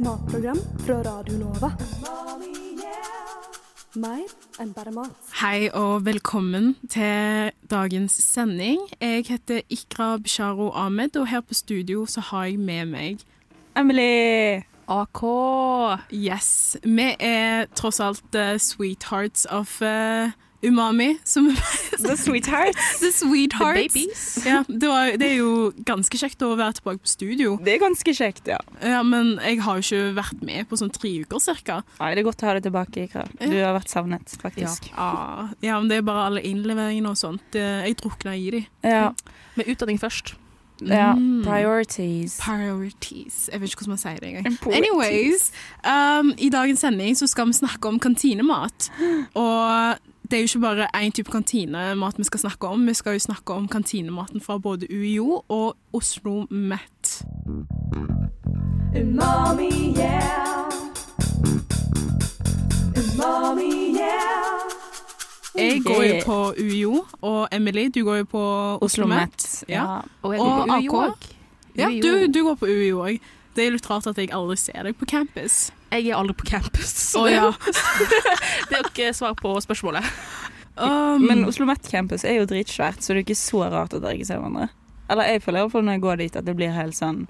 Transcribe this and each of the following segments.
matprogram fra Radio Nova. Mer enn bare mat. Hei og velkommen til dagens sending. Jeg heter Ikra Bisharo Ahmed, og her på studio så har jeg med meg Emily! AK. Yes. Vi er tross alt uh, sweethearts of uh, umami. Som The sweethearts. The sweethearts. The babies. Ja, det, var, det er jo ganske kjekt å være tilbake på studio. Det er ganske kjekt, ja. Ja, Men jeg har jo ikke vært med på sånn tre uker cirka. Nei, Det er godt å ha deg tilbake, Ikra. Du har vært savnet, faktisk. Ja. ja, men det er bare alle innleveringene og sånt. Jeg drukna i de. Ja. Med utdanning først. ja. Mm. Priorities. Priorities. Jeg vet ikke hvordan man sier det engang. Anyways, um, i dagens sending så skal vi snakke om kantinemat. Og det er jo ikke bare én type kantinemat vi skal snakke om. Vi skal jo snakke om kantinematen fra både UiO og Oslo Met. Umami, yeah. Umami, yeah. Jeg går jo på UiO, og Emily, du går jo på Oslo Met. Ja. Ja. Og jeg går på UiO AK? òg. Ja, du, du går på UiO òg. Det er litt rart at jeg aldri ser deg på campus. Jeg er aldri på campus, så oh, ja. det er jo ikke svar på spørsmålet. Um, Men Oslo Met campus er jo dritsvært, så det er ikke så rart at dere ikke ser hverandre. Eller jeg føler i hvert fall når jeg går dit at det blir helt sånn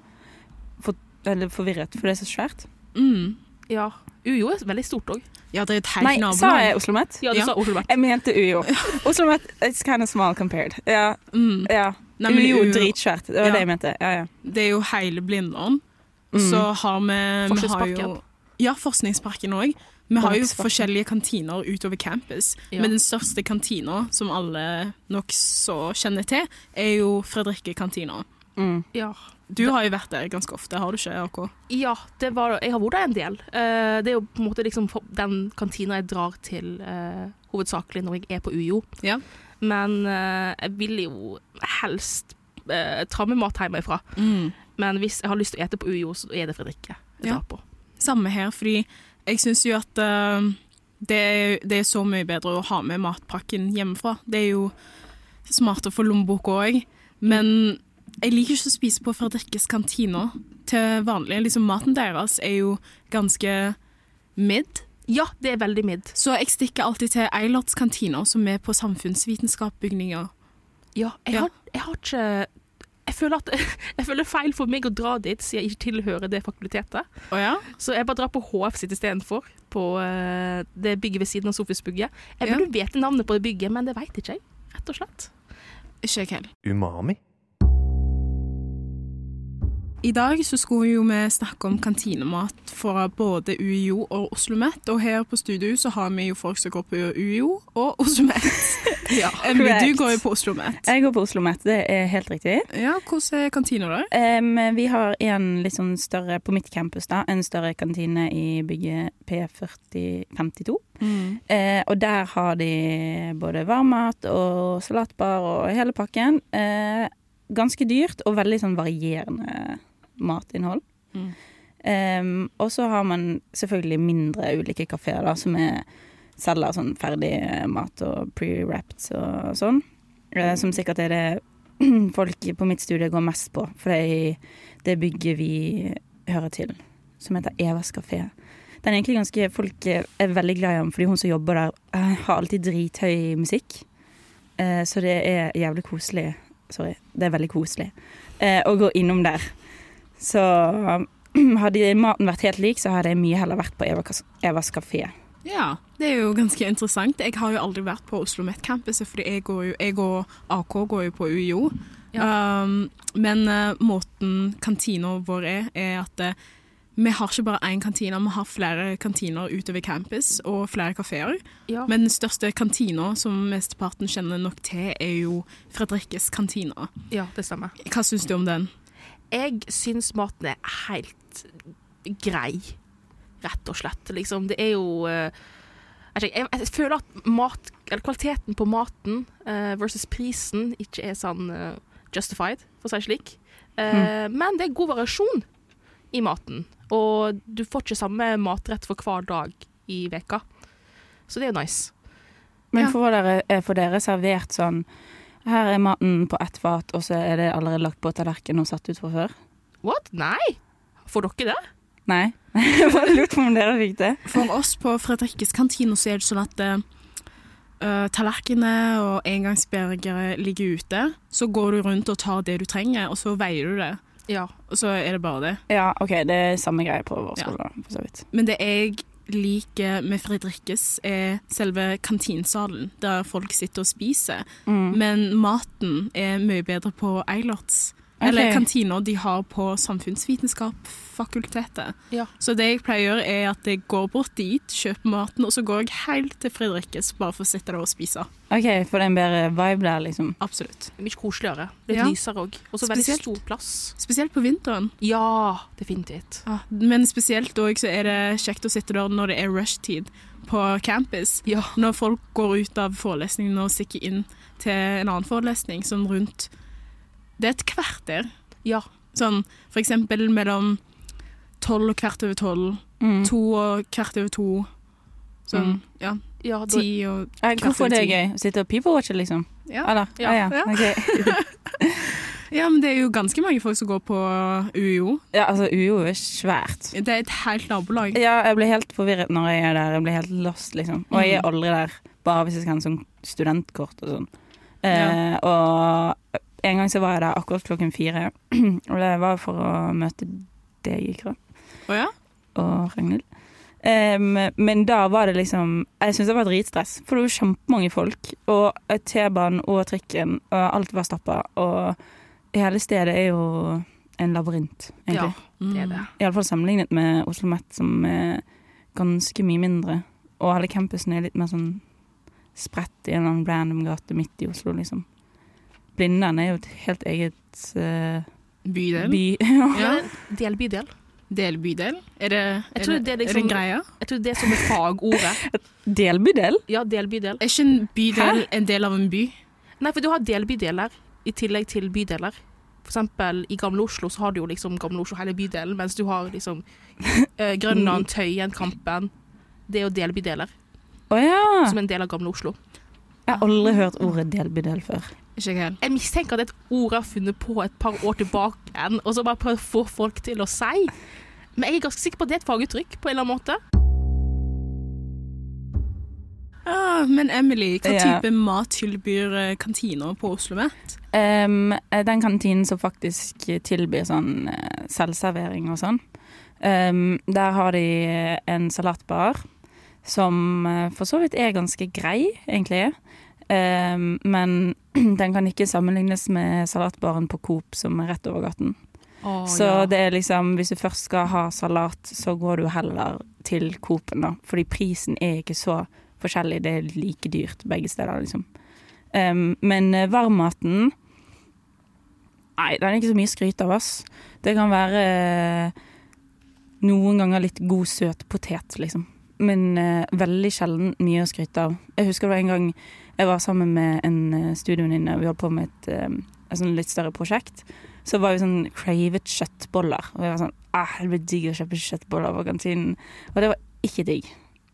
for, eller forvirret, for det er så svært. mm. Ja. UiO er veldig stort òg. Ja, det er et helt Nei, sa jeg Oslo Met? Ja, du Ja. sa Oslo Met. Jeg mente UiO. Oslo Met it's kind of small compared. Ja, Mm. ja. Nei, men UiO dritsvært. Det var Ja. det jeg mente. Ja, ja. Det er jo hele Blindern. Mm. så har vi, Forskningsparken. Ja, Forskningsparken òg. Vi har jo forskjellige kantiner utover campus. Ja. Men den største kantina, som alle nokså kjenner til, er jo Fredrikke kantina. Mm. Ja. Du har jo vært der ganske ofte, har du ikke, AK? ja, det var Jeg har vært der en del. Eh, det er jo på en måte liksom den kantina jeg drar til eh, hovedsakelig når jeg er på UiO. Ja. Men eh, jeg vil jo helst uh, ta med mat hjemmefra. Men hvis jeg har lyst til å ete på UiO, så er det Fredrikke jeg Ja. drar på. Samme her, fordi jeg syns jo at uh, det, er, det er så mye bedre å ha med matpakken hjemmefra. Det er jo smartere for lommeboka òg. Men jeg liker ikke å spise på Fredrikkes kantiner til vanlig. Liksom, maten deres er jo ganske midd. Ja, det er veldig midd. Så jeg stikker alltid til Eilerts kantiner, som er på samfunnsvitenskapsbygninger. Ja, jeg, Ja. Har, jeg har ikke jeg føler, at, jeg føler feil for meg å dra dit, siden jeg ikke tilhører det fakultetet. Oh, ja? Så jeg bare drar på HF sitt istedenfor, på eh, det bygget ved siden av Sofus-bygget. Jeg Ja. vite navnet på det bygget, men det veit ikke jeg, rett og slett. Ikke jeg heller. Umami? I dag så skulle jo vi snakke om kantinemat fra både UiO og Oslo OsloMet. og her på studio så har vi jo folk som går på UiO og Oslo Met. ja, Men du går jo på Oslo Met. Jeg går på Oslo Met, det er helt riktig. Ja, hvordan er kantina der? Um, vi har en litt sånn større på mitt campus, da. En større kantine i bygget P4052. Eh, og der har de både varmmat og salatbar og hele pakken. Uh, ganske dyrt og veldig sånn varierende matinnhold. Mm. Um, og så har man selvfølgelig mindre ulike kafeer da, som er, selger sånn ferdig mat og pre-wrapped og sånn. Eh, som sikkert er det folk på mitt studie går mest på, for det er det bygget vi hører til, som heter Evas kafé. Den er egentlig ganske Folk er veldig glad i ham fordi hun som jobber der, eh, har alltid drithøy musikk. Eh, Så det er jævlig koselig. Sorry, det er veldig koselig eh, å gå innom der. Så hadde maten vært helt lik, så hadde jeg mye heller vært på Evas, Evas kafé. Ja, det er jo ganske interessant. Jeg har jo aldri vært på Oslo Met campuset, fordi jeg, jo, jeg og AK går jo på UiO. Um, men uh, måten kantina vår er, er at uh, vi har ikke bare én kantine, vi har flere kantiner utover campus og flere kafeer. Ja. Men den største kantina som mesteparten kjenner nok til, er jo Fredrikkes kantina. ja, det stemmer. Hva syns du om den? Jeg syns maten er helt grei, rett og slett. Liksom, det er jo eh, jeg, jeg, jeg føler at mat, eller kvaliteten på maten uh, versus prisen ikke er sånn uh, justified, for å si det slik. Eh, Men det er god variasjon i maten, og du får ikke samme matrett for hver dag i veka. Så det er jo nice. Men Ja. får dere, er for dere servert sånn Her er maten på ett fat, og så er det allerede lagt på tallerken og satt ut fra før? What? Nei! Får dere det? Nei? Jeg bare lurte på om dere fikk det. For oss på Fredrikkes kantine så er det sånn at uh, tallerkener og engangsbergere ligger ute. Så går du rundt og tar det du trenger, og så veier du det. Ja. Og så er det bare det. Ja, OK, det er samme greie på vår skole, ja. for så vidt. Men det jeg liker med Fredrikkes, er selve kantinsalen, der folk sitter og spiser. Mm. Men maten er mye bedre på Eilerts. Eller Ok. kantina de har på Samfunnsvitenskap-fakultetet. Ja. Så det jeg pleier å gjøre, er at jeg går bort dit, kjøper maten, og så går jeg helt til Fredrikkes bare for å sitte der og spise. OK, for det er en bedre vibe der, liksom. Absolutt. Mye koseligere. Litt Ja. lysere òg. Og så veldig stor plass. Spesielt på vinteren. Ja, definitivt. Ja, men spesielt òg så er det kjekt å sitte der når det er rushtid på campus. Ja. Når folk går ut av forelesningen og stikker inn til en annen forelesning, sånn rundt Det er et kvarter. Ja. Sånn for eksempel mellom tolv og kvart over tolv, Mm. to og kvart over to. Sånn, Mm. ja. ja da, Ti og Eh, Hvorfor er det er gøy? Å sitte og people-watche, liksom? ja. Eller? Ja. Ah, ja. Ja. ok. ja, men det er jo ganske mange folk som går på UiO. ja, altså UiO er svært. Det er et helt nabolag. Ja, jeg blir helt forvirret når jeg er der. Jeg blir helt lost, liksom. Og jeg er Mm. aldri der bare hvis jeg skal ha en sånn studentkort og sånn. Eh, og en gang så var jeg der akkurat klokken fire, og det var for å møte deg, Ikra, Å ja? og Ragnhild. Um, men da var det liksom Jeg syns det var dritstress, for det var kjempemange folk. Og T-banen og trikken, og alt var stappa. Og hele stedet er jo en labyrint, egentlig. Ja, det er det. Iallfall sammenlignet med Oslo Met, som er ganske mye mindre. Og hele campusen er litt mer sånn spredt i en eller annen random gate midt i Oslo, liksom. Blindern er jo et helt eget uh, Bydel? by. ja. Ja. Delbydel. Delbydel? Er det, er det, det er er det greia? Jeg tror det er som er fagordet. Delbydel? Ja, delbydel. Er ikke en bydel en del av en by? Nei, for du har delbydeler i tillegg til bydeler. For eksempel i Gamle Oslo så har du jo liksom Gamle Oslo hele bydelen, mens du har liksom eh, Grønland, Tøyen, Kampen. Det er jo delbydeler, Oh, ja! som en del av Gamle Oslo. Jeg har aldri hørt ordet delbydel før. Ikke jeg. Jeg mistenker at det er et ord jeg har funnet på et par år tilbake, igjen, og så bare prøvd å få folk til å si. Men jeg er ganske sikker på at det er et faguttrykk, på en eller annen måte. Ah, men Emily, hva Ja. type mat tilbyr eh, kantina på Oslo Met? Em, den kantinen som faktisk tilbyr sånn eh, selvservering og sånn, em, der har de en salatbar som eh, for så vidt er ganske grei, egentlig. Em, men den kan ikke sammenlignes med salatbaren på Coop som er rett over gaten. så det er liksom, hvis du først skal ha salat, så går du heller til Coop-en, da. Fordi prisen er ikke så forskjellig, det er like dyrt begge steder, liksom. Em, men eh, varmmaten Nei, den er ikke så mye skryt av, oss Det kan være eh, noen ganger litt god, søt potet, liksom. Men eh, veldig sjelden mye å skryte av. Jeg husker det var en gang jeg var sammen med en uh, studievenninne, vi holdt på med et, et, et sånn litt større prosjekt. Så var vi sånn cravet kjøttboller. Og jeg var sånn ah, Det blir digg å kjøpe kjøttboller på kantinen. Og det var ikke digg.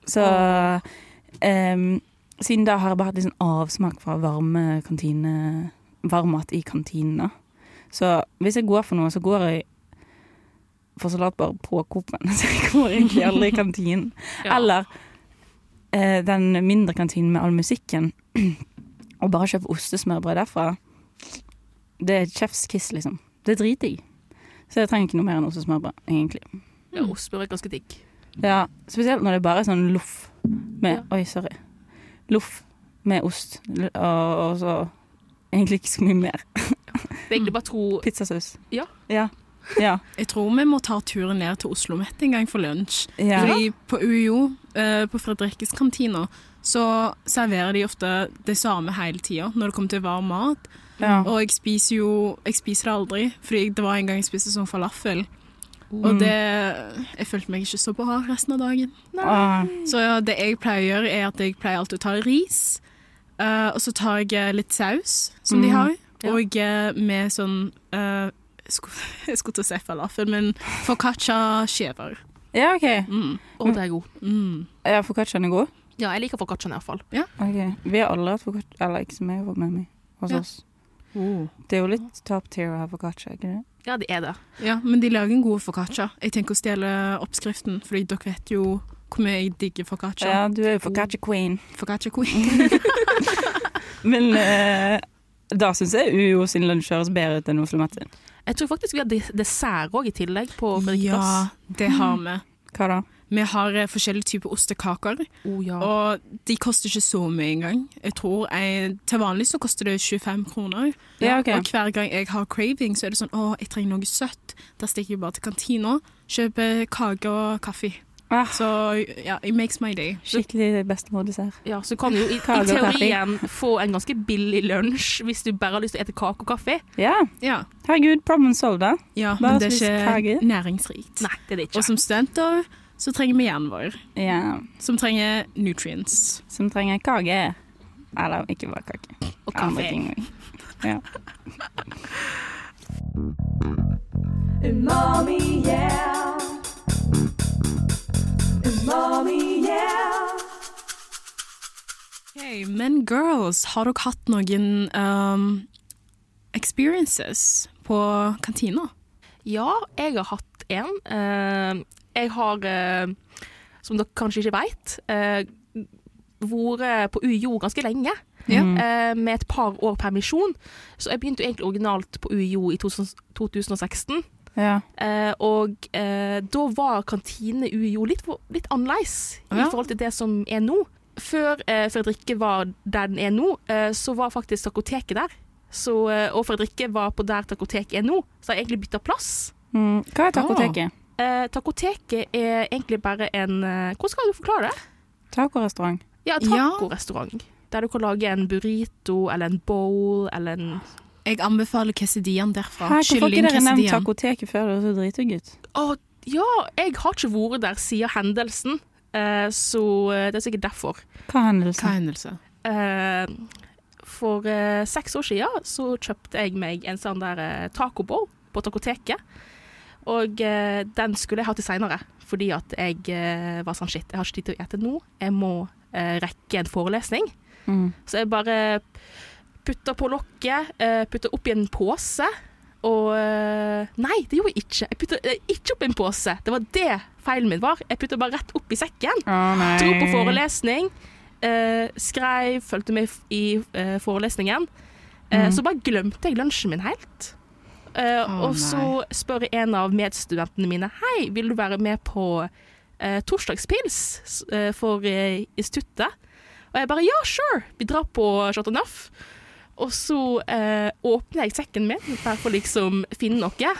Så um, siden da har jeg bare hatt litt sånn avsmak fra varme kantine varmmat i kantinene. Så hvis jeg går for noe, så går jeg for salatbar på Coop-en. Så jeg går egentlig aldri i kantinen. Ja. Eller eh, den mindre kantinen med all musikken. Og bare kjøpe ostesmørbrød derfra. Det er chef's kiss, liksom. Det er i. Så jeg trenger ikke noe mer enn ostesmørbrød, egentlig. Ja, ostesmørbrød er ganske digg. Ja, Spesielt når det bare er sånn loff med Ja. Oi, sorry. Loff med ost, og, og så egentlig ikke så mye mer. Det er egentlig bare to Pizzasaus. Ja. Ja. Ja. Jeg tror vi må ta turen ned til Oslo Met en gang for lunsj. ja. Fordi på UiO, eh, på Fredrikkes kantina, så serverer de ofte det samme hele tida når det kommer til varm mat. ja. Og jeg spiser jo Jeg spiser det aldri, fordi det var en gang jeg spiste sånn falafel. Og Mm. det Jeg følte meg ikke så bra resten av dagen. Ah, Så ja, det jeg pleier å gjøre, er at jeg pleier alltid å ta ris. Uh, og så tar jeg eh, litt saus, som de Mhm. har. Og ja. med sånn uh, jeg, skulle, til å si falafel, men foccaccia-skiver. ja, OK. Mm. Og det er god. Mm. Ja, Foccacciaen er god. Ja, jeg liker foccacciaen iallfall. Ok, Vi har alle hatt focaccia, eller ikke som jeg har fått med meg, hos Ja. oss. Det er jo litt top tier å ha focaccia, ikke det? Ja, det er det. Ja, men de lager en god foccaccia. Jeg tenker å stjele oppskriften, fordi dere vet jo hvor mye jeg digger foccaccia. Ja, du er jo focaccia queen. Focaccia queen. Men eh, da syns jeg UiO sin lunsj høres bedre ut enn Oslo Met sin. Jeg tror faktisk vi har dessert òg i tillegg på Fredrikke ja, det har vi. Hva da? Vi har eh, forskjellige typer ostekaker, Oh, ja. og de koster ikke så mye engang. Jeg tror jeg, Til vanlig så koster det 25 kroner. Ja, okay. Og hver gang jeg har craving, så er det sånn å, jeg trenger noe søtt. Da stikker jeg bare til kantina, kjøper kake og kaffe. Ah, Så ja, it makes my day. skikkelig bestemordessert. ja, så kan du jo i, i teorien få en ganske billig lunsj hvis du bare har lyst til å ete kake og kaffe. Ja, Ja, herregud, problem solved, da. ja Bare men det er ikke kake. næringsrikt. Nei, det er det ikke. Og som studenter så trenger vi hjernen vår, Ja, som trenger nutrients. som trenger kake. Eller ikke bare kake. og kaffe. Ja. Umami, yeah. Umami, yeah. Hey, men girls, har dere hatt noen um, experiences på kantina? Ja, jeg har hatt en. Eh, jeg har, eh, som dere kanskje ikke veit, uh, vært på UiO ganske lenge. Ja. Mm. eh, med et par år permisjon. Så jeg begynte egentlig originalt på UiO i 2016. ja. Eh, og eh, da var kantine UiO litt, litt annerledes Ja. i forhold til det som er nå. Før eh, Fredrikke var der den er nå, eh, så var faktisk takoteket der. Så, eh, og Fredrikke var på der takoteket er nå, så har jeg egentlig bytta plass. Mm. Hva er takoteket? Eh, takoteket er egentlig bare en eh, Hvordan skal du forklare det? Tacorestaurant. Ja, Ja. Der du kan lage en burrito eller en bowl eller en Jeg anbefaler quesadillaen derfra. Hvorfor har ikke dere nevnt takoteket før? Det er så dritdigg ut. Å, ja, jeg har ikke vært der siden hendelsen, eh, så eh, det er sikkert derfor. Hva hendelsen? Hva hendelse? Eh, for eh, seks år siden så kjøpte jeg meg en sånn der eh, tacobowl på takoteket. Og eh, den skulle jeg ha til seinere, fordi at jeg eh, var sånn shit, jeg har ikke tid til å ete nå. Jeg må eh, rekke en forelesning. Mm. Så jeg bare putta på lokket, eh, putta oppi en pose. Og eh, Nei, det gjorde jeg ikke. Jeg putta eh, ikke oppi en pose. Det var det feilen min var. Jeg putta bare rett oppi sekken. Oh. Dro på forelesning. Eh, skrev, fulgte med i forelesningen. Mhm. Så bare glemte jeg lunsjen min helt. Å, og så spør en av medstudentene mine Hei, vil du være med på eh, torsdagspils eh, for eh, instituttet. Og jeg bare ja, sure. Vi drar på Chateau Neuf. Og så eh, åpner jeg sekken min for for liksom finne noe.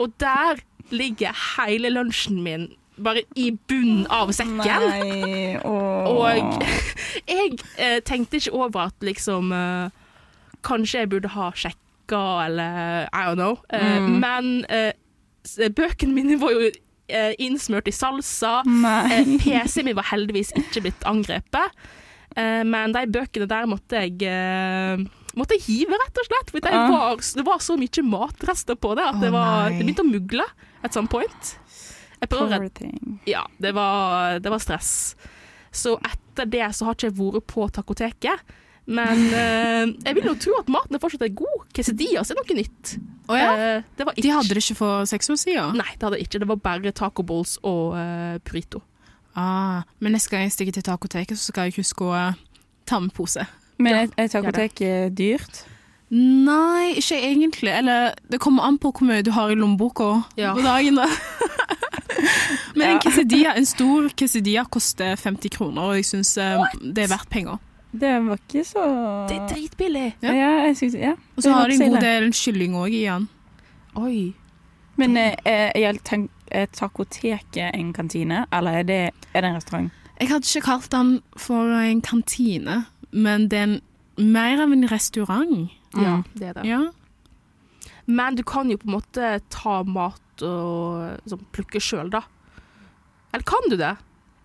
Og der ligger hele lunsjen min bare i bunnen av sekken. Nei. Og jeg eh, tenkte ikke over at liksom eh, Kanskje jeg burde ha eller I don't know. Eh, Mm. Men eh, bøkene mine var jo eh, innsmurt i salsa. PC-en min var heldigvis ikke blitt angrepet. Men de bøkene der måtte jeg Måtte jeg hive, rett og slett. For det, Ah. var, det var så mye matrester på det at det, var, det begynte å mugle at some point. Ja, det var, det var stress. Så etter det så har ikke jeg vært på takoteket. Men eh, jeg vil jo tro at maten fortsatt er god. Quesadillas er noe nytt. Oh, ja? Eh, det var ikke, De hadde det ikke for seks år siden? Nei, det hadde ikke. Det var bare taco balls og uh, burrito. Ah, men neste gang jeg stikker til takoteket, så skal jeg huske å eh, ta med pose. Men Ja, er, takotek eh, dyrt? Nei, ikke egentlig. Eller det kommer an på hvor mye du har i lommeboka Ja. på dagen. da. Men Ja. en quesadilla, en stor quesadilla koster 50 kroner, og jeg syns det er verdt penger. Det var ikke så Det er dritbillig. Ja. Ja, jeg synes, ja. Og så har de en god del kylling òg i den. Oi. Men jeg tenk, er takoteket en kantine, eller er det, er det en restaurant? Jeg hadde ikke kalt den for en kantine, men det er en, mer av en restaurant. Ja, Mm. det er det. Ja. Men du kan jo på en måte ta mat og sånn, plukke sjøl, da. Eller kan du det?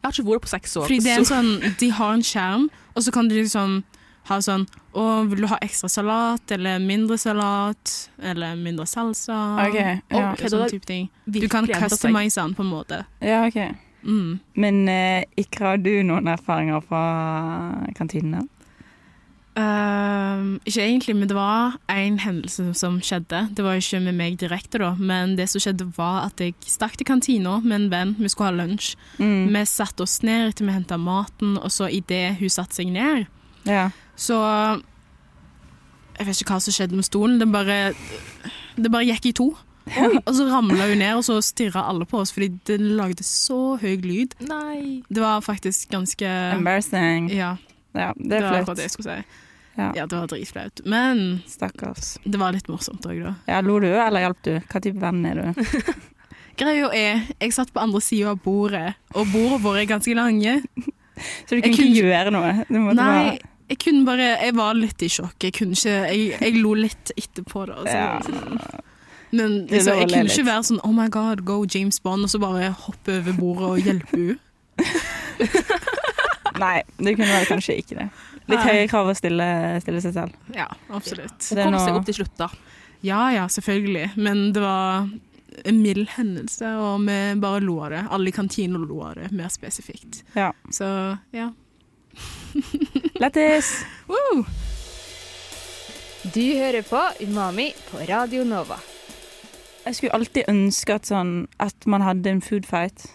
Har ikke vært på seks år. Fordi det er en sånn, de har en skjerm, og så kan du liksom ha sånn Å, vil du ha ekstra salat, eller mindre salat, eller mindre salsa? Okay, ja. Ok, sånn type ting. Du kan customize den på en måte. Ja, ok. Mm. Men eh, ikke har du noen erfaringer fra kantinene? Ehm, ikke egentlig, men det var en hendelse som skjedde. Det var ikke med meg direkte, da, men det som skjedde var at jeg stakk til kantina med en venn. Vi skulle ha lunsj. Mm. Vi satte oss ned etter vi henta maten, og så idet hun satte seg ned, Ja. så Jeg vet ikke hva som skjedde med stolen. Det bare, det bare gikk i to. Og så ramla hun ned, og så stirra alle på oss fordi den lagde så høy lyd. Nei. Det var faktisk ganske Embarrassing. Ja, Ja, det det er var flaut. akkurat det jeg skulle si. Ja. Ja, det var dritflaut. Men Stakkars. det var litt morsomt òg, da. Ja, Lo du, eller hjalp du? Hva type venn er du? Greia er, jeg satt på andre sida av bordet, og bordet vårt er ganske lange. Så du kunne kunne ikke gjøre noe? Nei, jeg kunne bare Jeg var litt i sjokk. Jeg kunne ikke Jeg, jeg lo litt etterpå, da. Altså. Ja. Men liksom, jeg kunne ikke være sånn Oh my God, go James Bond, og så bare hoppe over bordet og hjelpe henne. Nei, det kunne vel kanskje ikke det. Litt høye krav å stille, stille seg selv. Ja, absolutt. Er Kom seg opp til slutt, da. Ja ja, selvfølgelig. Men det var en mild hendelse, og vi bare lo av det. Alle i kantina lo av det, mer spesifikt. Ja. Så ja. Lættis! Woo! Du hører på Umami på Radio Nova. Jeg skulle alltid ønske at, sånn, at man hadde en food fight.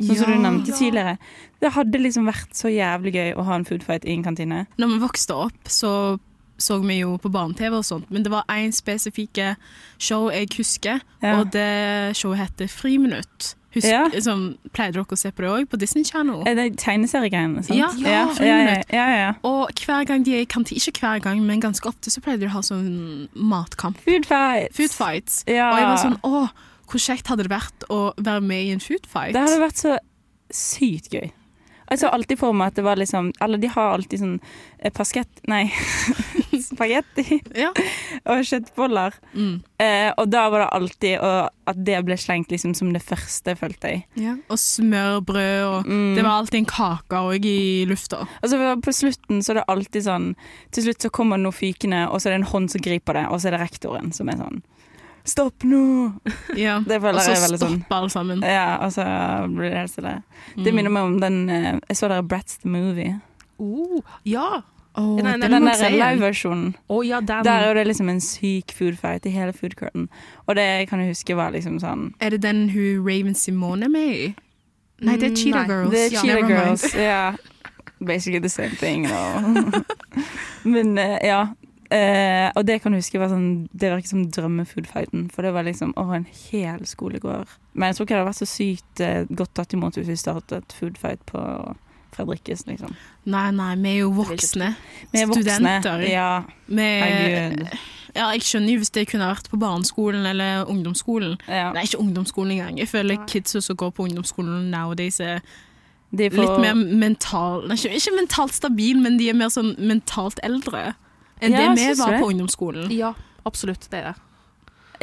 Sånn som Ja. du nevnte tidligere. Det hadde liksom vært så jævlig gøy å ha en food fight i en kantine. Når vi vokste opp, så så vi jo på barne-TV og sånt, men det var én spesifikke show jeg husker, Ja. og det showet heter Friminutt. Husk, Ja. liksom, pleide dere å se på det òg, på Disney Channel? Er det tegneseriegreiene? sant? Ja, ja, ja, ja, friminutt. ja, ja. Og hver gang de er i kantine, ikke hver gang, men ganske ofte, så pleide de å ha sånn matkamp. Food fights. Food fights. Ja. Og jeg var sånn Å, hvor kjekt hadde det vært å være med i en shootfight? Det hadde vært så sykt gøy. Jeg så alltid for meg at det var liksom Eller de har alltid sånn eh, paskett... Nei, spagetti Ja. og kjøttboller. Mm. Eh, og da var det alltid og at det ble slengt liksom som det første, følte jeg. ja. Og smørbrød, og Mm. det var alltid en kake òg i lufta. Altså På slutten så er det alltid sånn Til slutt så kommer noe fykende, og så er det en hånd som griper det, og så er det rektoren som er sånn Stopp nå! Ja. Det føler og så jeg er veldig sånn stopper alle sammen. Ja, og så blir det helt stille. Det Mm. minner meg om den eh, Jeg så dere Bratz the Movie. Oh, ja. Oh, Nei, nei, den Den må der liveversjonen. Å ja, den. Der er det liksom en syk food fight i hele food curtain. Og det kan jeg huske var liksom sånn Er det den hun Raven Simone er med i? Nei, det er Mm, Cheetah nei. Girls. Det er Ja, Cheetah. Girls. Ja. Basically the same thing. No. Men eh, ja. Eh, og det kan jeg huske var sånn Det virket som drømmefoodfighten. For det var liksom over en hel skolegård. Men jeg tror ikke det hadde vært så sykt eh, godt tatt imot hvis vi startet foodfight på Fredrikkes, liksom. Nei, nei, vi er jo voksne. Vi er voksne. Studenter. Ja, herregud. ja, jeg skjønner jo hvis det kunne vært på barneskolen eller ungdomsskolen. Ja. Nei, ikke ungdomsskolen engang. Jeg føler kidsa som går på ungdomsskolen nowadays er De får- litt mer mental nei, ikke mentalt stabil, men de er mer sånn mentalt eldre enn Ja, det vi var det? på ungdomsskolen. Ja, absolutt. Det er det.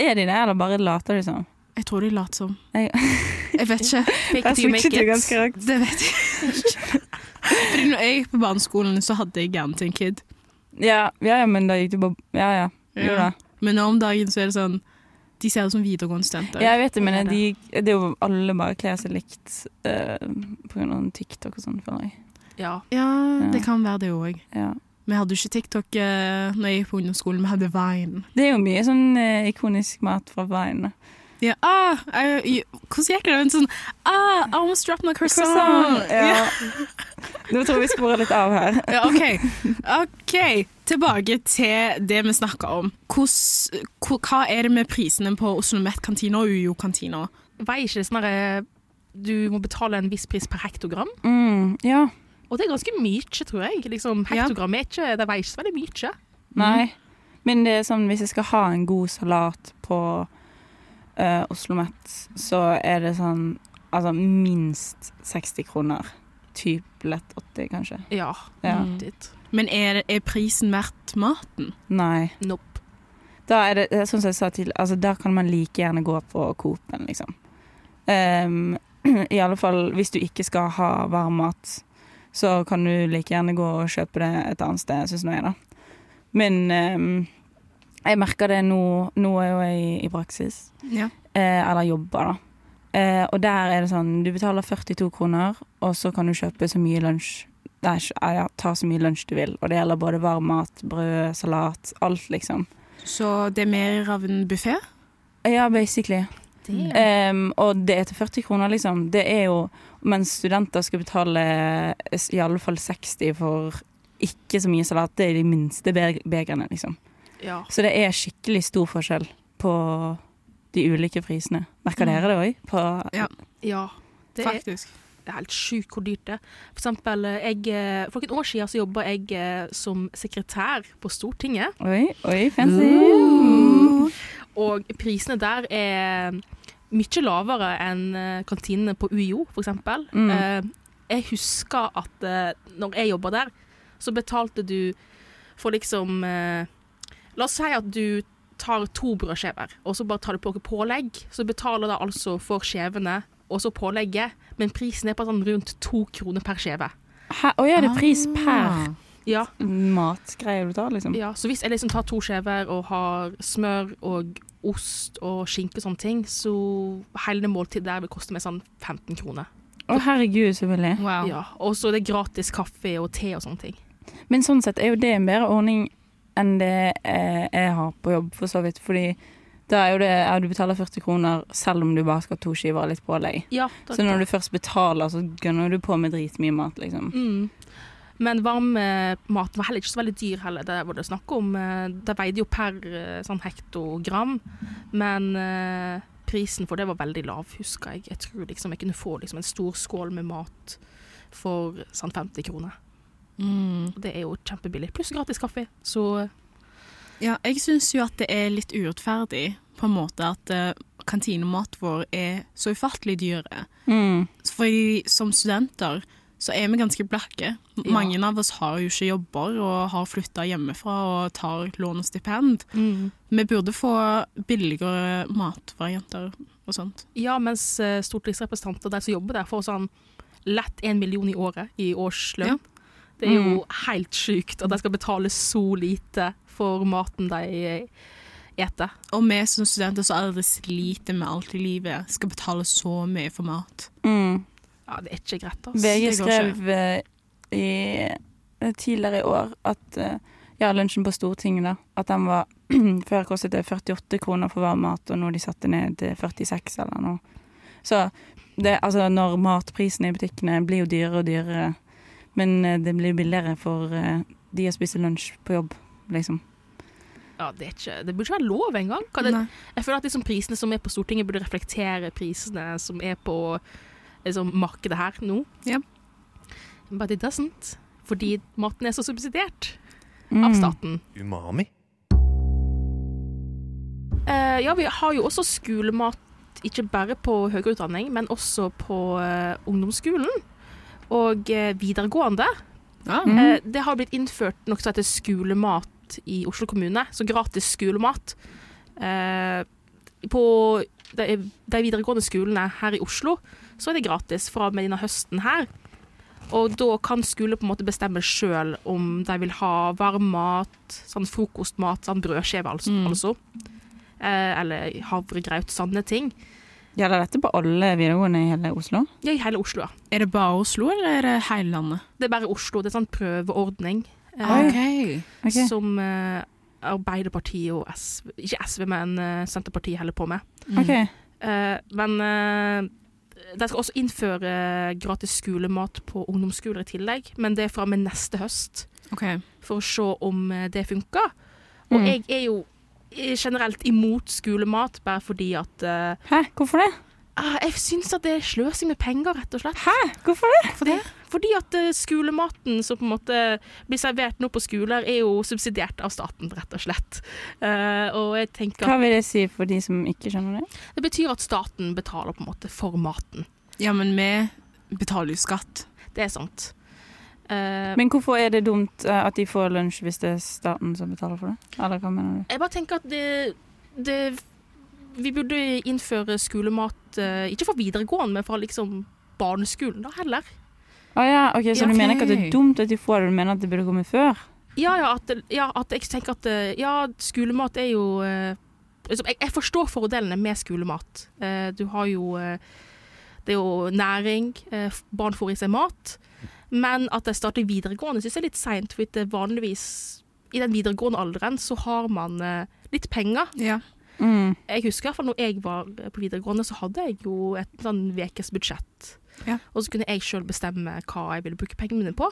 Er de det, eller bare later de som? Jeg tror de later som. Jeg- Jeg vet ikke. Fake it you make it. ganske rakt. Det vet jeg ikke. Fordi når jeg gikk på barneskolen, så hadde jeg hjernen til en kid. Ja, ja, ja, men da gikk du på Ja, ja. Jo da. Men nå om dagen så er det sånn De ser ut som videregående studenter. Ja, jeg vet det, men Det de, det er jo alle bare kler seg likt uh, på grunn av TikTok og sånn, føler jeg. Ja. Ja, Ja. det kan være det òg. Ja. Vi hadde jo ikke TikTok uh, når jeg gikk på ungdomsskolen, vi hadde Vine. Det er jo mye sånn eh, ikonisk mat fra Vine. Ja, ah, jeg, jeg, hvordan gikk det? En sånn ah, I almost dropped my croissant. Ja. Nå tror jeg vi sporer litt av her. Ja, OK. Ok, Tilbake til det vi snakka om. Hvordan, hva er det med prisene på Oslo Met-kantina og UiO-kantina? Veier ikke det sånn derre Du må betale en viss pris per hektogram. Mm, ja. Og det er ganske mye, tror jeg. Liksom, hektogram er ikke Det veier ikke så veldig mye. Nei. Men det er sånn, hvis jeg skal ha en god salat på uh, Oslo Met, så er det sånn Altså minst 60 kroner. Typ lett 80, kanskje. Ja. Ja. Mm. Men er, er prisen verdt maten? Nei. Nope. Da er det, sånn som jeg sa til, altså da kan man like gjerne gå på Coop-en, liksom. Um, I alle fall hvis du ikke skal ha varm mat, så kan du like gjerne gå og kjøpe det et annet sted, syns nå jeg, da. Men eh, jeg merker det nå Nå er jo jeg i, i praksis, Ja. eh, eller jobber, da. Eh, og der er det sånn, du betaler 42 kroner, og så kan du kjøpe så mye lunsj Nei, ikke- ja, ta så mye lunsj du vil. Og det gjelder både varm mat, brød, salat, alt, liksom. Så det er mer av en buffé? Ja, basically. Em, og det er til 40 kroner, liksom. Det er jo Mens studenter skal betale i alle fall 60 for ikke så mye salat. Det er de minste begrene, liksom. ja. Så det er skikkelig stor forskjell på de ulike prisene. Merker dere det òg? Ja, ja. Det er, faktisk. det er helt sjukt hvor dyrt det er. For eksempel, eh, jeg, eh, for noen år siden så jobba jeg eh, som sekretær på Stortinget. Oi, oi, fancy. Og prisene der er mye lavere enn eh, kantinene på UiO, eksempel. Mm. Eh, Jeg husker at eh, når jeg jobba der, så betalte du for liksom eh, La oss si at du tar to brødskiver, og så bare tar du på deg pålegg. Så betaler du altså for skjevene og så pålegget, men prisen er på sånn rundt to kroner per skjeve. Hæ? Å ja, det er pris per Ah. Ja, matgreier du tar, liksom? ja, så hvis jeg liksom tar to skjever og har smør og ost og skinke og sånne ting, så hele det måltidet der vil koste meg sånn 15 kroner. Å herregud, så billig. Wow. Ja, og så er det gratis kaffe og te og sånne ting. Men sånn sett er jo det en bedre ordning enn det eh, jeg har på jobb, for så vidt. Fordi da er jo det ja, du betaler 40 kroner selv om du bare skal ha to skiver og litt pålegg. Ja, Så når du først betaler, så gønner du på med dritmye mat, liksom. Mm. Men varmmaten var heller ikke så veldig dyr heller. Det var det snakk om. eh, Det veide jo per eh, sånn hektogram, men eh, prisen for det var veldig lav, husker jeg. Jeg tror liksom jeg kunne få liksom en stor skål med mat for sånn 50 kroner. Mm. Det er jo kjempebillig. Pluss gratis kaffe. Så Ja, jeg syns jo at det er litt urettferdig på en måte at uh, kantinemat vår er så ufattelig dyre. Mm. Fordi som studenter så er vi ganske blakke. Ja. Mange av oss har jo ikke jobber og har flytta hjemmefra og tar lån og stipend. Vi burde få billigere matvarianter og sånt. Ja, mens stortingsrepresentanter stortingsrepresentanter de som jobber der, får sånn lett en million i året i årslønn. Ja. Det er jo helt sjukt at de skal betale så lite for maten de eh, eter. Og vi som studenter som aldri sliter med alt i livet, skal betale så mye for mat. Mm. Ja, det er ikke greit, altså. VG skrev eh, i, eh, tidligere i år at eh, ja, lunsjen på Stortinget, da, at den var Før kostet det 48 kroner for varm mat, og nå de satte ned til 46 eller noe. Så det, altså, når matprisene i butikkene blir jo dyrere og dyrere, men det blir billigere for de å spise lunsj på jobb, liksom. Ja, det, er ikke, det burde ikke være lov engang. Jeg føler at liksom prisene som er på Stortinget, burde reflektere prisene som er på liksom, markedet her nå. Yeah. But it doesn't. Fordi maten er så subsidiert Mm. av staten. Umami? Uh, ja, vi har jo også skolemat, ikke bare på høyere utdanning, men også på uh, ungdomsskolen og uh, videregående. Ah. Mm. Eh, det har blitt innført noe som heter skolemat i Oslo kommune, så gratis skolemat. Eh, på de, de videregående skolene her i Oslo så er det gratis fra og med denne høsten her. Og da kan skole på en måte bestemme sjøl om de vil ha varm mat, sånn frokostmat, sånn brødskive altså. Mm. altså. Eh, eller havregrøt, sånne ting. Gjelder dette på alle videregående i hele Oslo? Ja, i hele Oslo, ja. Er det bare Oslo, eller er det hele landet? Det er bare Oslo. Det er sånn prøveordning. eh, okay. Ok. som eh, Arbeiderpartiet og SV Ikke SV, men eh, Senterpartiet holder på med. Ok. Eh, men eh, de skal også innføre gratis skolemat på ungdomsskoler i tillegg, men det er fra og med neste høst, Okay. for å se om eh, det funker. Og Mm. jeg er jo eh, generelt imot skolemat, bare fordi at eh, Hæ, hvorfor det? ah, Jeg syns at det er sløsing med penger, rett og slett. Hæ, hvorfor det? Hvorfor det? Fordi at eh, skolematen som på en måte blir servert nå på skoler, er jo subsidiert av staten, rett og slett. Eh, og jeg tenker Hva vil det si for de som ikke skjønner det? det betyr at staten betaler på en måte for maten. Ja, men vi betaler jo skatt. Det er sant. Eh, Men hvorfor er det dumt at de får lunsj hvis det er staten som betaler for det? Eller hva mener du? jeg bare tenker at det, det Vi burde innføre skolemat ikke for videregående, men for liksom barneskolen da heller. Å ja, ok, Så Ja, du mener ikke at det er dumt at de får det, du mener at det burde kommet før? Ja, ja, at, ja, at jeg tenker at eh, ja, skolemat er jo eh, liksom, jeg, jeg forstår fordelene med skolemat. Eh, du har jo eh, Det er jo næring, eh, barn får i seg mat. Men at de starter videregående, syns jeg er litt seint. For det vanligvis i den videregående alderen så har man eh, litt penger. Ja. Mm. Jeg husker i hvert fall når jeg var på videregående, så hadde jeg jo et sånn ukes budsjett. Ja. Og så kunne jeg sjøl bestemme hva jeg ville bruke pengene mine på.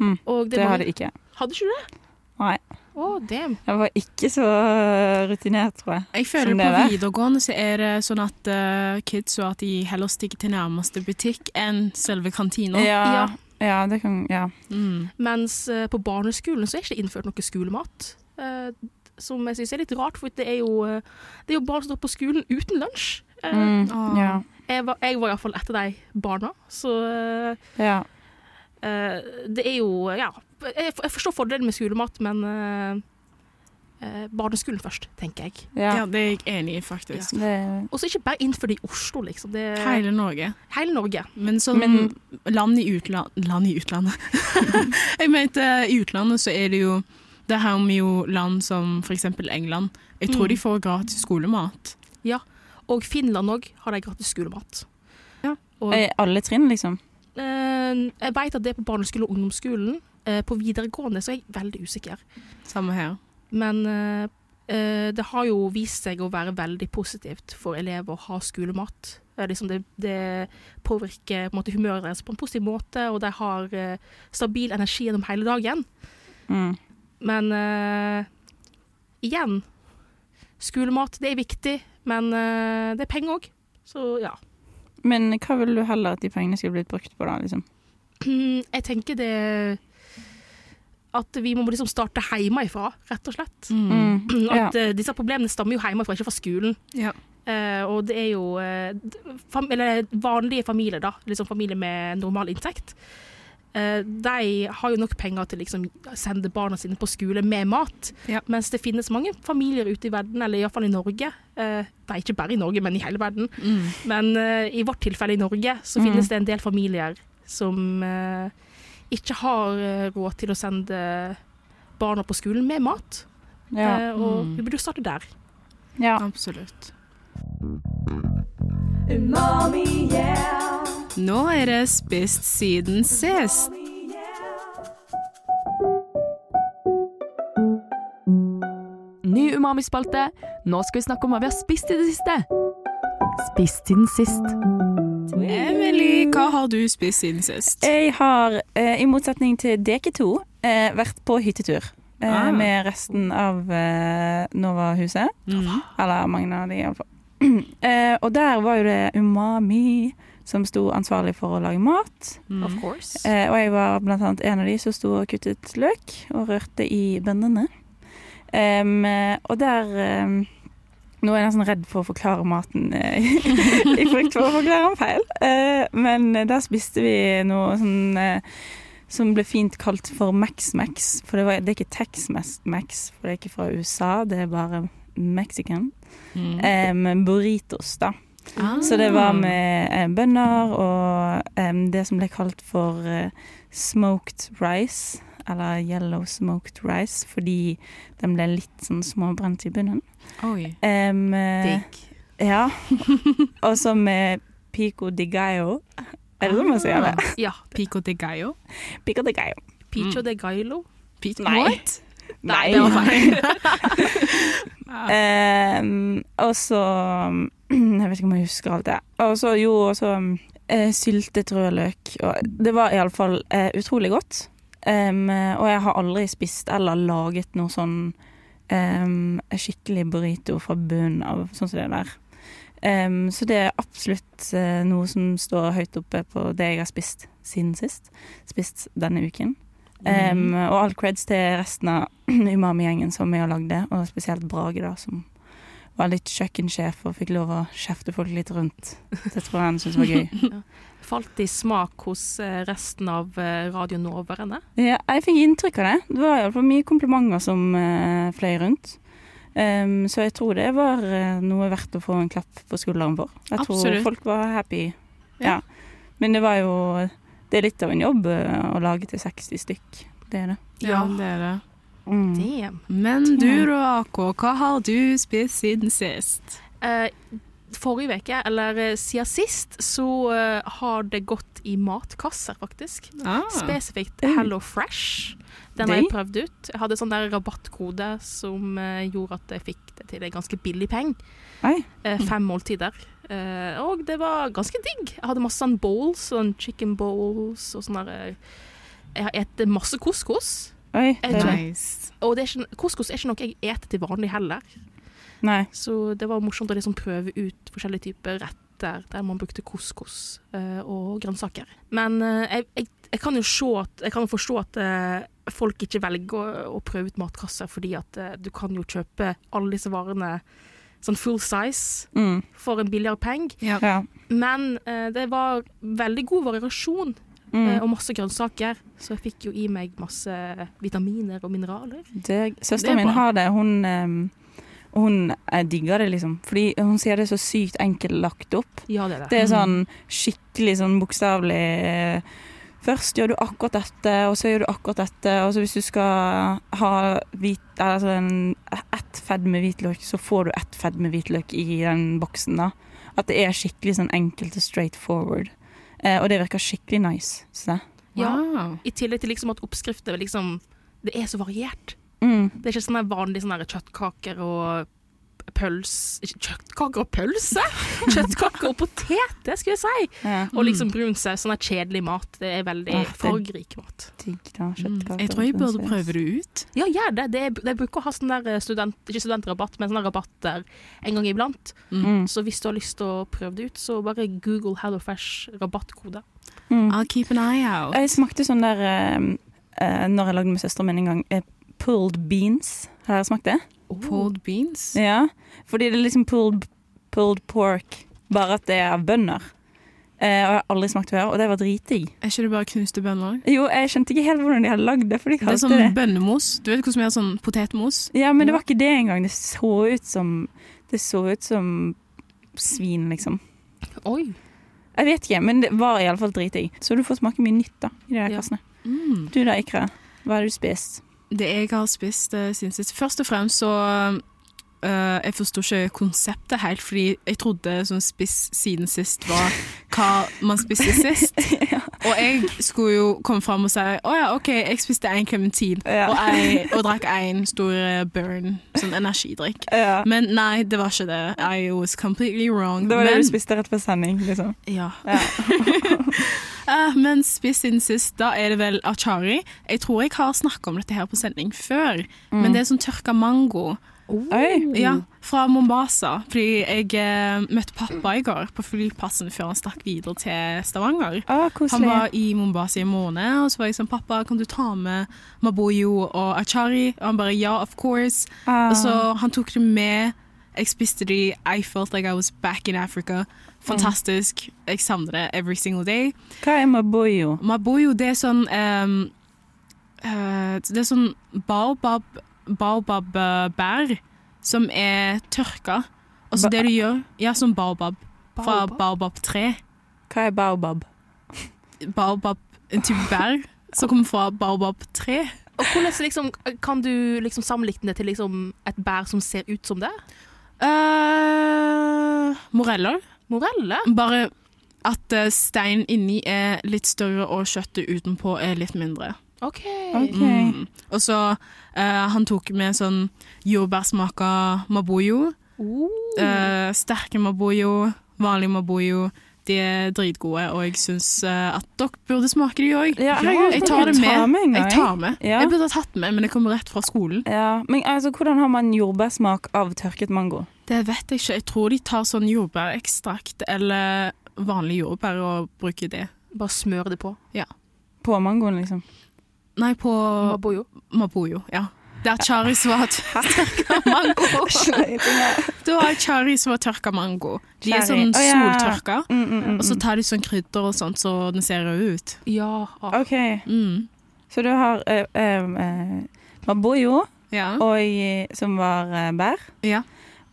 Mm. Og Det var- hadde jeg ikke. Hadde ikke du det? Nei. Å, damn. Jeg var ikke så rutinert, tror jeg. Jeg føler det på er. videregående så er det sånn at uh, kids så at de heller stikker til nærmeste butikk enn selve kantina. Ja, Ja. ja, det kan Ja. Mm. Mens uh, på barneskolen så er ikke det innført noe skolemat. Uh, som jeg syns er litt rart, for det er jo, det er jo barn som står på skolen uten lunsj. Eh, Mm. Ja. Jeg var, jeg var iallfall etter de barna, så eh, ja. uh, det er jo Ja, jeg, jeg forstår fordelen med skolemat, men uh, eh, barneskolen først, tenker jeg. ja. Ja, det er jeg enig i, faktisk. Det, Og så ikke bare innenfor det i Oslo, liksom. Det, Hele Norge. hele Norge. Men som Men- land i utlandet land i utlandet Jeg mente i utlandet så er det jo Det her med jo land som for eksempel England. Jeg tror Mm. de får gratis skolemat. Og Finland òg har de gratis skolemat. Ja. Og, alle trinn, liksom. eh, jeg vet at det er på barneskolen og ungdomsskolen. Eh, på videregående så er jeg veldig usikker. Samme her. Men eh, det har jo vist seg å være veldig positivt for elever å ha skolemat. Liksom det, det påvirker på en måte, humøret deres på en positiv måte, og de har stabil energi gjennom hele dagen. Mm. Men eh, igjen Skolemat, det er viktig, men eh, det er penger òg. Så ja. Men hva ville du heller at de pengene skulle blitt brukt på, da? liksom? Jeg tenker det At vi må liksom starte hjemmefra, rett og slett. Mm. At Ja. Eh, disse problemene stammer jo hjemmefra, ikke fra skolen. Ja. Uh, og det er jo uh, fam eller vanlige familier, da, liksom familier med normal inntekt. Eh, de har jo nok penger til liksom sende barna sine på skole med mat. Ja. Mens det finnes mange familier ute i verden, eller iallfall i Norge. det er ikke bare i Norge, men i hele verden. Mm. Men eh, i vårt tilfelle i Norge så Mm. finnes det en del familier som eh, ikke har eh, råd til å sende barna på skolen med mat. Ja. Eh, og Mm. vi burde jo starte der. ja. Absolutt. Umami, yeah. Nå er det spist siden sist. Ny umami-spalte. Nå skal vi snakke om hva vi har spist i det siste. Spist siden sist. Emily, hva har du spist siden sist? Jeg har, eh, i motsetning til dere to, eh, vært på hyttetur. Eh, Ah. Med resten av Nova-huset. Mm. Eller mange av de, iallfall. eh, og der var jo det Umami som sto ansvarlig for å lage mat. Mm. Of course. Eh, og jeg var blant annet en av de som sto og kuttet løk og rørte i bønnene. Em, eh, og der um, Nå er jeg nesten redd for å forklare maten eh, i frykt for å forklare den feil. uh, men der spiste vi noe sånn uh, som ble fint kalt for Max-Max. For det, var, det er ikke Tex-Max, for det er ikke fra USA, det er bare Mexican. Mm. Um, burritos, da. Ah. Så det var med eh, bønner og em, det som ble kalt for eh, smoked rice, eller yellow smoked rice, fordi den ble litt sånn småbrent i bunnen. Oi. Eh, Digg. ja. og så med pico de gallo. Er det sånn man sier det? Ja. Pico de gallo? Pico de gallo. Picho de gallo? Pico, Nei. What? Nei. det var feil. um, og så Jeg vet ikke om jeg husker alt det. Og så jo, og så eh, syltet rødløk. Og det var iallfall uh, utrolig godt. Um, og jeg har aldri spist eller laget noe sånn um, skikkelig burrito fra bunnen av, sånn som det der. Um, så det er absolutt uh, noe som står høyt oppe på det jeg har spist siden sist. Spist denne uken. Em, og all creds til resten av Umami-gjengen som er og lagde, og spesielt Brage, da, som var litt kjøkkensjef og fikk lov å kjefte folk litt rundt. Det tror jeg han syntes var gøy. Falt i smak hos eh, resten av eh, Radio Nova-erne. Ja, jeg fikk inntrykk av det. Det var iallfall mye komplimenter som uh, fløy rundt. Um, så jeg tror det var noe verdt å få en klapp på skulderen for. Jeg Absolutt. tror folk var happy. Ja. Ja. Men det var jo Det er litt av en jobb eh, å lage til 60 stykk. Det er det. Ja, det er det. Mm. Damn. Men du Roako, hva har du spist siden sist? Uh, forrige uke, eller eh, siden sist, så uh, har det gått i matkasser, faktisk. Ah. Spesifikt. Hello Fresh. Den har jeg prøvd ut. Jeg hadde sånn der rabattkode som uh, gjorde at jeg fikk det til en ganske billig penge. Eh, fem måltider. Eh, og det var ganske digg. Jeg hadde masse sånn bowls, sånn chicken bowls og sånn der eh, Jeg har spist masse couscous. Oi. Det- er Nice. Og det er ikke, couscous er ikke noe jeg eter til vanlig heller. Nei. Så det var morsomt å liksom prøve ut forskjellige typer retter der man brukte couscous uh, og grønnsaker. Men uh, jeg, jeg, jeg kan jo se at, jeg kan jo forstå at folk ikke velger å, å prøve ut matkasser, fordi at du kan jo kjøpe alle disse varene sånn full size Mm. for en billigere penge. Ja. Ja. Men eh, det var veldig god variasjon eh, Mm. og masse grønnsaker, så jeg fikk jo i meg masse vitaminer og mineraler. Er søsteren min har det. Hun, um, hun eh, digger det, liksom. Fordi hun sier det er så sykt enkelt lagt opp. Ja, det er det. Det er sånn skikkelig sånn bokstavelig eh, Først gjør du akkurat dette, og så gjør du akkurat dette. Og så hvis du skal ha hvit, altså en, ett fedd med hvitløk, så får du ett fedd med hvitløk i den boksen. da. At det er skikkelig sånn enkelt og straight forward. Eh, og det virker skikkelig nice. Så. Ja. Wow. I tillegg til liksom at oppskrifter liksom, Det er så variert. Mm. Det er ikke sånne vanlige sånne kjøttkaker og pøls... Ikke kjøttkaker og pølse! Kjøttkaker og potet, det skulle jeg si! Ja. Og liksom brun saus. Sånn er kjedelig mat. Det er veldig ja, fargerik mat. Digg, da. Mm. Jeg tror jeg burde prøve det ut. Ja, gjør det. det er, de bruker å ha sånn der student... Ikke studentrabatt, men sånne rabatter en gang iblant. Mm. Så hvis du har lyst til å prøve det ut, så bare google HelloFresh rabattkode. Mm. I'll keep an eye out. Jeg smakte sånn der uh, eh, Når jeg lagde med søsteren min en gang. uh, pulled beans. Har dere smakt det? Pulled beans. Ja. Fordi det er liksom pulled, pulled pork, bare at det er av bønner. Eh, og jeg har aldri smakt før, og det var dritdigg. Er ikke det bare knuste bønner? Jo, jeg skjønte ikke helt hvordan de hadde lagd det. De Det er sånn det. bønnemos. Du vet hvordan vi har sånn potetmos? Ja, men det var ikke det engang. Det så ut som Det så ut som svin, liksom. Oi. Jeg vet ikke, men det var iallfall dritdigg. Så du får smake mye nytt da, i de der Ja. kassene. Mm. Du da, Ikra? Hva har du spist? Det jeg har spist uh, siden sist Først og fremst så uh, Jeg forsto ikke konseptet helt, fordi jeg trodde sånn spiss siden sist var hva man spiste sist. Og jeg skulle jo komme fram og si å ja, OK, jeg spiste én klementin Ja. og, jeg, og drakk én stor eh, burn, sånn energidrikk. Ja. Men nei, det var ikke det. I was completely wrong. Det var det du spiste rett før sending, liksom. Ja. Ja. Eh, men spiss siden sist, da er det vel achari. Jeg tror jeg har snakka om dette her på sending før, men det er sånn tørka mango. Oi. Ja, fra Mombasa. Fordi jeg eh, møtte pappa i går på flyplassen før han stakk videre til Stavanger. Ah, Han var i Mombasa i en måned, og så var jeg sånn Pappa, kan du ta med maboyo og achari? Og han bare ja, of course. ah. Og så han tok det med. Jeg spiste de. I felt like I was back in Africa. Fantastisk. Jeg savner det every single day. Hva er maboyo? Maboyo, det er sånn um, uh, Det er sånn baobab baobab-bær som er tørka. Og så Ba- det du gjør Ja, som baobab. Fra Baobab? baobab-tre. Hva er baobab? Baobab, en type bær som kommer fra baobab-tre. Og hvordan liksom, kan du liksom sammenligne det til liksom et bær som ser ut som det? Uh, moreller. Morelle? Bare at stein inni er litt større, og kjøttet utenpå er litt mindre. OK. okay. Mm. Og så uh, han tok med sånn jordbærsmaka maboyo. Uh. Uh, sterke maboyo, vanlig maboyo. De er dritgode, og jeg syns eh, at dere burde smake de òg. Ja, jeg, jeg tar det med. med. Jeg tar med. Ja. Jeg burde ha tatt med, men det kommer rett fra skolen. Ja, men altså, hvordan har man jordbærsmak av tørket mango? Det vet jeg ikke. Jeg tror de tar sånn jordbærekstrakt eller vanlig jordbær og bruker det. Bare smør det på. Ja. På mangoen, liksom? Nei, på Maboyo. maboyo. Ja. Det er charis var tørka mango. da har charis var tørka mango. De er sånn Å, ja. soltørka. Mm, mm, mm, Og så mm. tar de sånn krydder og sånt, så den ser rød ut. Ja. OK. Mm. Så du har uh, uh, eh, maboyo, Ja. og, som var uh, bær, ja.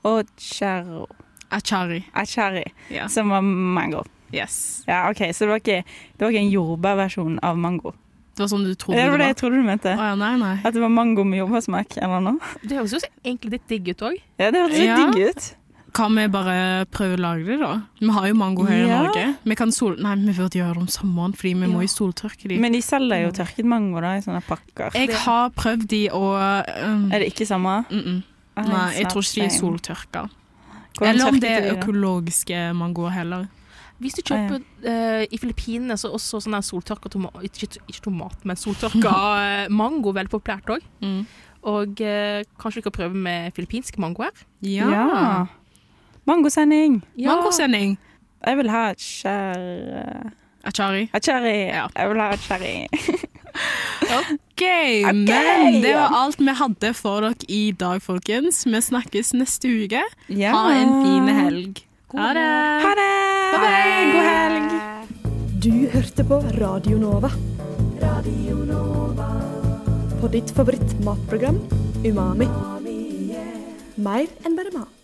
Og charo, Achari. achari, Ja. som var mango. Yes. Ja, OK, så det var ikke, det var ikke en jordbærversjon av mango. Det var sånn du trodde det var det var det jeg trodde du mente. Å ja, nei, nei. At det var mango med jordbærsmak eller noe. Det høres jo egentlig litt digg ut òg. Ja, det høres litt Ja. digg ut. Kan vi bare prøve å lage det, da? Vi har jo mango her i Norge. Vi kan sol... Nei, vi burde gjøre det om sommeren, fordi vi må jo soltørke de. Men de selger jo tørket mango da, i sånne pakker. jeg har prøvd de, og um, Er det ikke samme? mm -mm. Nei, jeg tror ikke de er soltørka. Hvordan Eller om det er økologiske mangoer heller. Hvis du Ah, ja. kjøper eh, i Filippinene, så er også sånn soltørka tomat ikke, ikke tomat, men soltørka eh, mango veldig populært òg. Mm. Og uh, kanskje vi kan prøve med filippinsk mango her? Ja. Ja. Mangosending. Mangosending. Jeg vil ha et skjær... Achari. Cherry. Ja. Jeg vil ha et cherry. OK, men det var alt vi hadde for dere i dag, folkens. Vi snakkes neste uke. Ja. Ha en fin helg. Ha det. Ha det. Bye bye. God helg. Du hørte på Radio Nova. Radio Nova. På ditt favorittmatprogram Umami. Mer enn bare mat.